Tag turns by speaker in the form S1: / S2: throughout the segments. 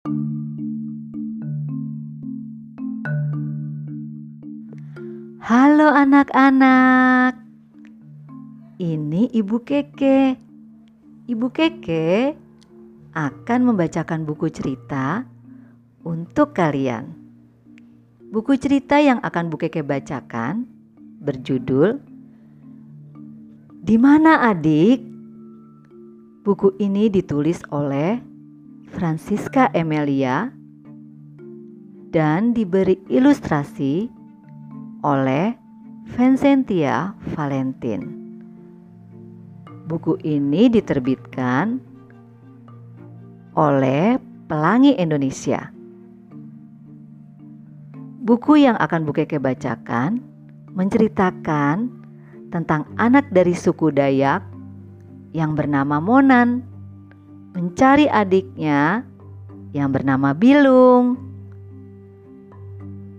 S1: Halo anak-anak. Ini Ibu Keke. Ibu Keke akan membacakan buku cerita untuk kalian. Buku cerita yang akan Bu Keke bacakan berjudul Di mana adik? Buku ini ditulis oleh Francisca Emilia dan diberi ilustrasi oleh Vincentia Valentin. Buku ini diterbitkan oleh Pelangi Indonesia. Buku yang akan Bu Keke bacakan menceritakan tentang anak dari suku Dayak yang bernama Monan mencari adiknya yang bernama Bilung.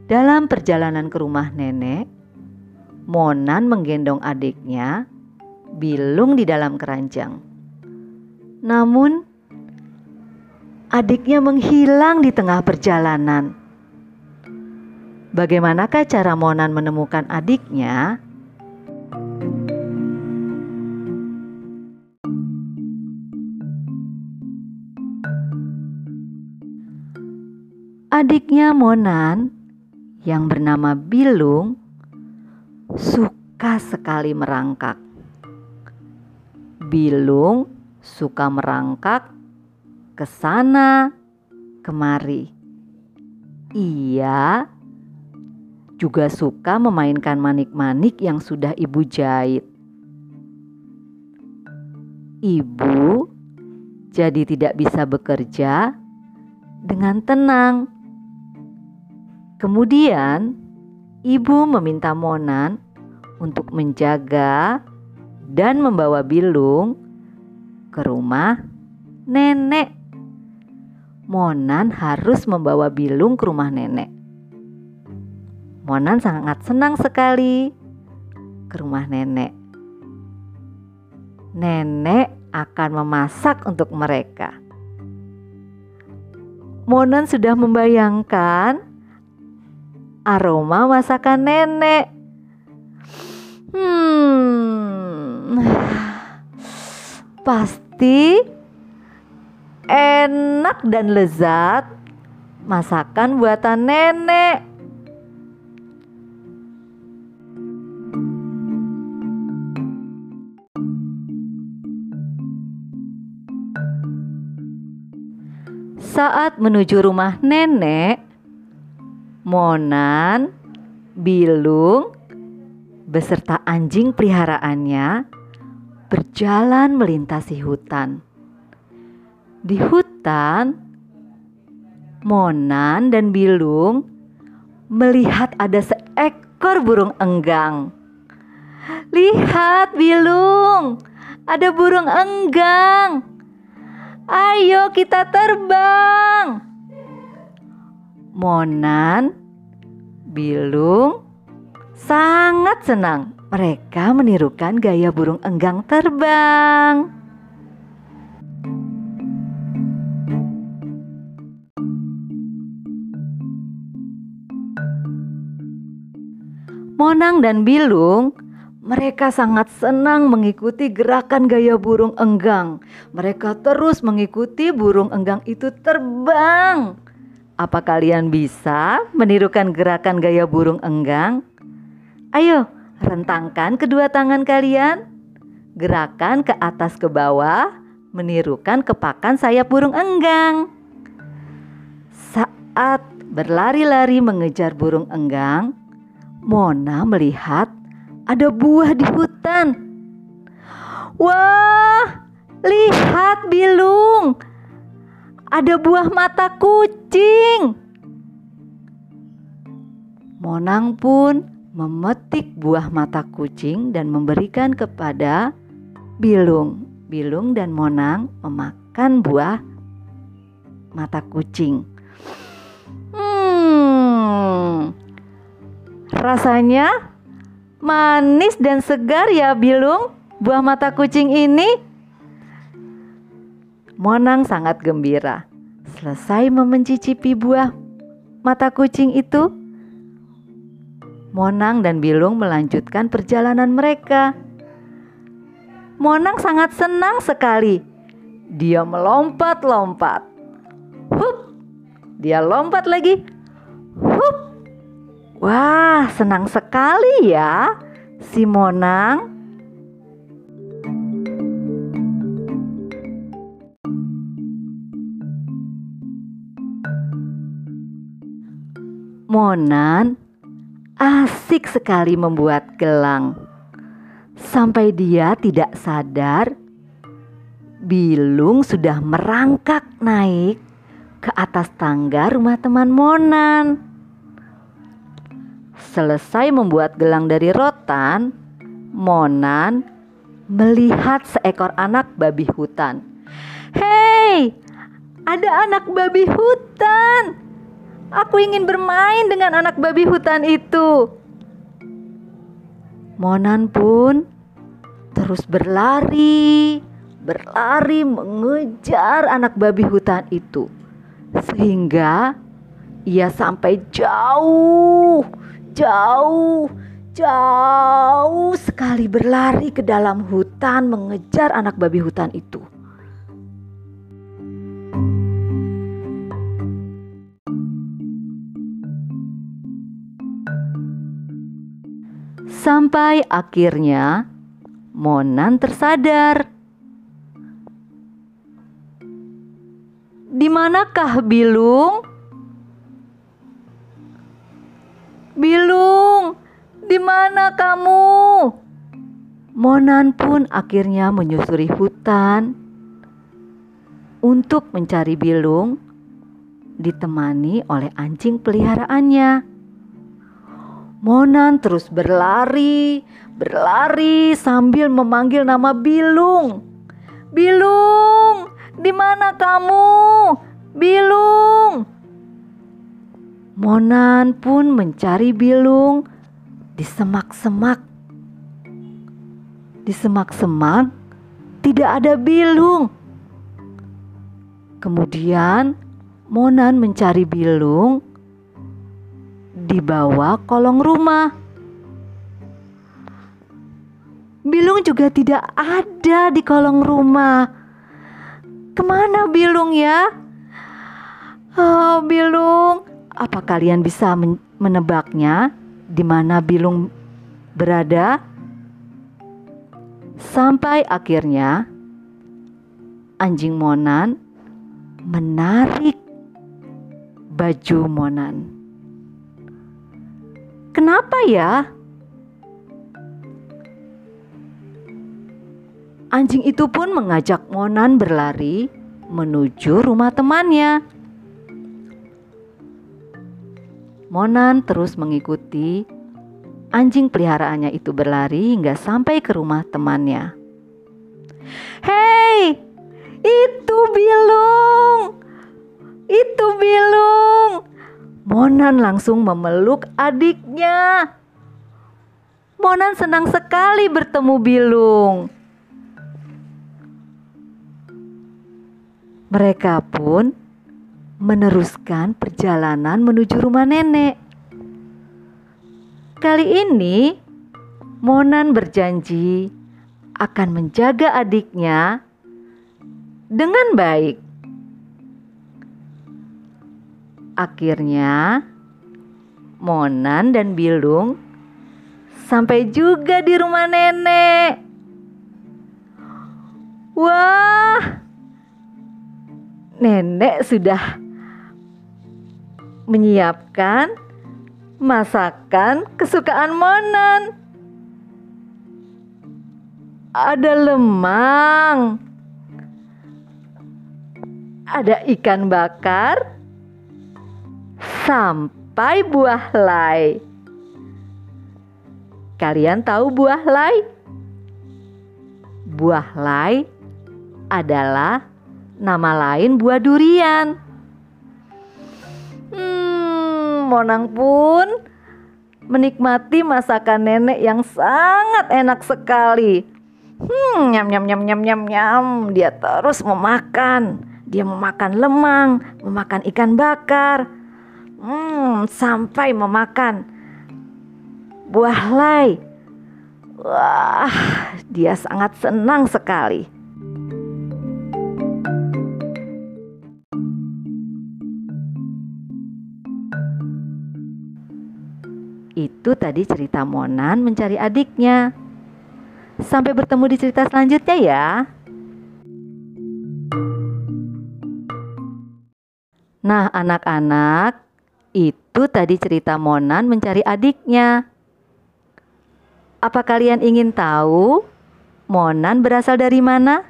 S1: Dalam perjalanan ke rumah nenek, Monan menggendong adiknya, Bilung di dalam keranjang. Namun, adiknya menghilang di tengah perjalanan. Bagaimanakah cara Monan menemukan adiknya? Adiknya Monan yang bernama Bilung suka sekali merangkak. Bilung suka merangkak ke sana kemari. Ia juga suka memainkan manik-manik yang sudah ibu jahit. Ibu jadi tidak bisa bekerja dengan tenang Kemudian, ibu meminta Monan untuk menjaga dan membawa Bilung ke rumah nenek. Monan harus membawa Bilung ke rumah nenek. Monan sangat senang sekali ke rumah nenek. Nenek akan memasak untuk mereka. Monan sudah membayangkan aroma masakan nenek. Hmm, pasti enak dan lezat masakan buatan nenek. Saat menuju rumah nenek, Monan, Bilung, beserta anjing peliharaannya berjalan melintasi hutan. Di hutan, Monan dan Bilung melihat ada seekor burung enggang. Lihat Bilung, ada burung enggang. Ayo kita terbang. Monan, Bilung sangat senang. Mereka menirukan gaya burung enggang terbang. Monang dan Bilung mereka sangat senang mengikuti gerakan gaya burung enggang. Mereka terus mengikuti burung enggang itu terbang. Apa kalian bisa menirukan gerakan gaya burung enggang? Ayo, rentangkan kedua tangan kalian. Gerakan ke atas ke bawah, menirukan kepakan sayap burung enggang. Saat berlari-lari mengejar burung enggang, Mona melihat ada buah di hutan. Wah, lihat Bilung, ada buah mata kucing. Monang pun memetik buah mata kucing dan memberikan kepada Bilung. Bilung dan Monang memakan buah mata kucing. Hmm, rasanya manis dan segar ya Bilung. Buah mata kucing ini Monang sangat gembira. Selesai mencicipi buah mata kucing itu, Monang dan Bilung melanjutkan perjalanan mereka. Monang sangat senang sekali. Dia melompat-lompat. Hup! Dia lompat lagi. Hup! Wah, senang sekali ya si Monang. Monan asik sekali membuat gelang. Sampai dia tidak sadar, Bilung sudah merangkak naik ke atas tangga rumah teman Monan. Selesai membuat gelang dari rotan, Monan melihat seekor anak babi hutan. Hei, ada anak babi hutan! Aku ingin bermain dengan anak babi hutan itu. Monan pun terus berlari, berlari mengejar anak babi hutan itu, sehingga ia sampai jauh, jauh, jauh sekali berlari ke dalam hutan mengejar anak babi hutan itu. Sampai akhirnya Monan tersadar. Di manakah Bilung? Bilung, di mana kamu? Monan pun akhirnya menyusuri hutan untuk mencari Bilung ditemani oleh anjing peliharaannya. Monan terus berlari, berlari sambil memanggil nama Bilung. Bilung, di mana kamu? Bilung. Monan pun mencari Bilung di semak-semak. Di semak-semak tidak ada Bilung. Kemudian Monan mencari Bilung di bawah kolong rumah. Bilung juga tidak ada di kolong rumah. Ke mana Bilung ya? Oh, Bilung, apa kalian bisa menebaknya di mana Bilung berada? Sampai akhirnya anjing Monan menarik baju Monan. Kenapa ya? Anjing itu pun mengajak Monan berlari menuju rumah temannya. Monan terus mengikuti anjing peliharaannya itu berlari hingga sampai ke rumah temannya. Hei, itu Bilung! Itu Bilung! Monan langsung memeluk adiknya. Monan senang sekali bertemu Bilung. Mereka pun meneruskan perjalanan menuju rumah nenek. Kali ini, Monan berjanji akan menjaga adiknya dengan baik. Akhirnya, Monan dan Bilung sampai juga di rumah nenek. Wah, nenek sudah menyiapkan masakan kesukaan Monan. Ada lemang, ada ikan bakar, sampai buah lai. Kalian tahu buah lai? Buah lai adalah nama lain buah durian. Hmm, Monang pun menikmati masakan nenek yang sangat enak sekali. Hmm, nyam nyam nyam nyam nyam nyam. Dia terus memakan Dia memakan lemang, memakan ikan bakar, hmm, sampai memakan buah lai. Wah, dia sangat senang sekali. Itu tadi cerita Monan mencari adiknya. Sampai bertemu di cerita selanjutnya ya. Nah, anak-anak, itu tadi cerita Monan mencari adiknya. Apa kalian ingin tahu Monan berasal dari mana?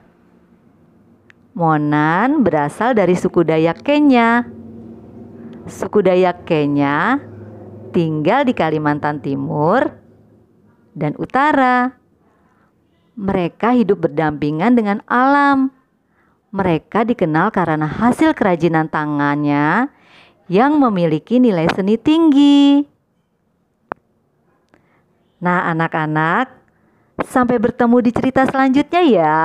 S1: Monan berasal dari suku Dayak Kenya. Suku Dayak Kenya tinggal di Kalimantan Timur dan Utara. Mereka hidup berdampingan dengan alam. Mereka dikenal karena hasil kerajinan tangannya yang memiliki nilai seni tinggi. Nah, anak-anak, sampai bertemu di cerita selanjutnya ya.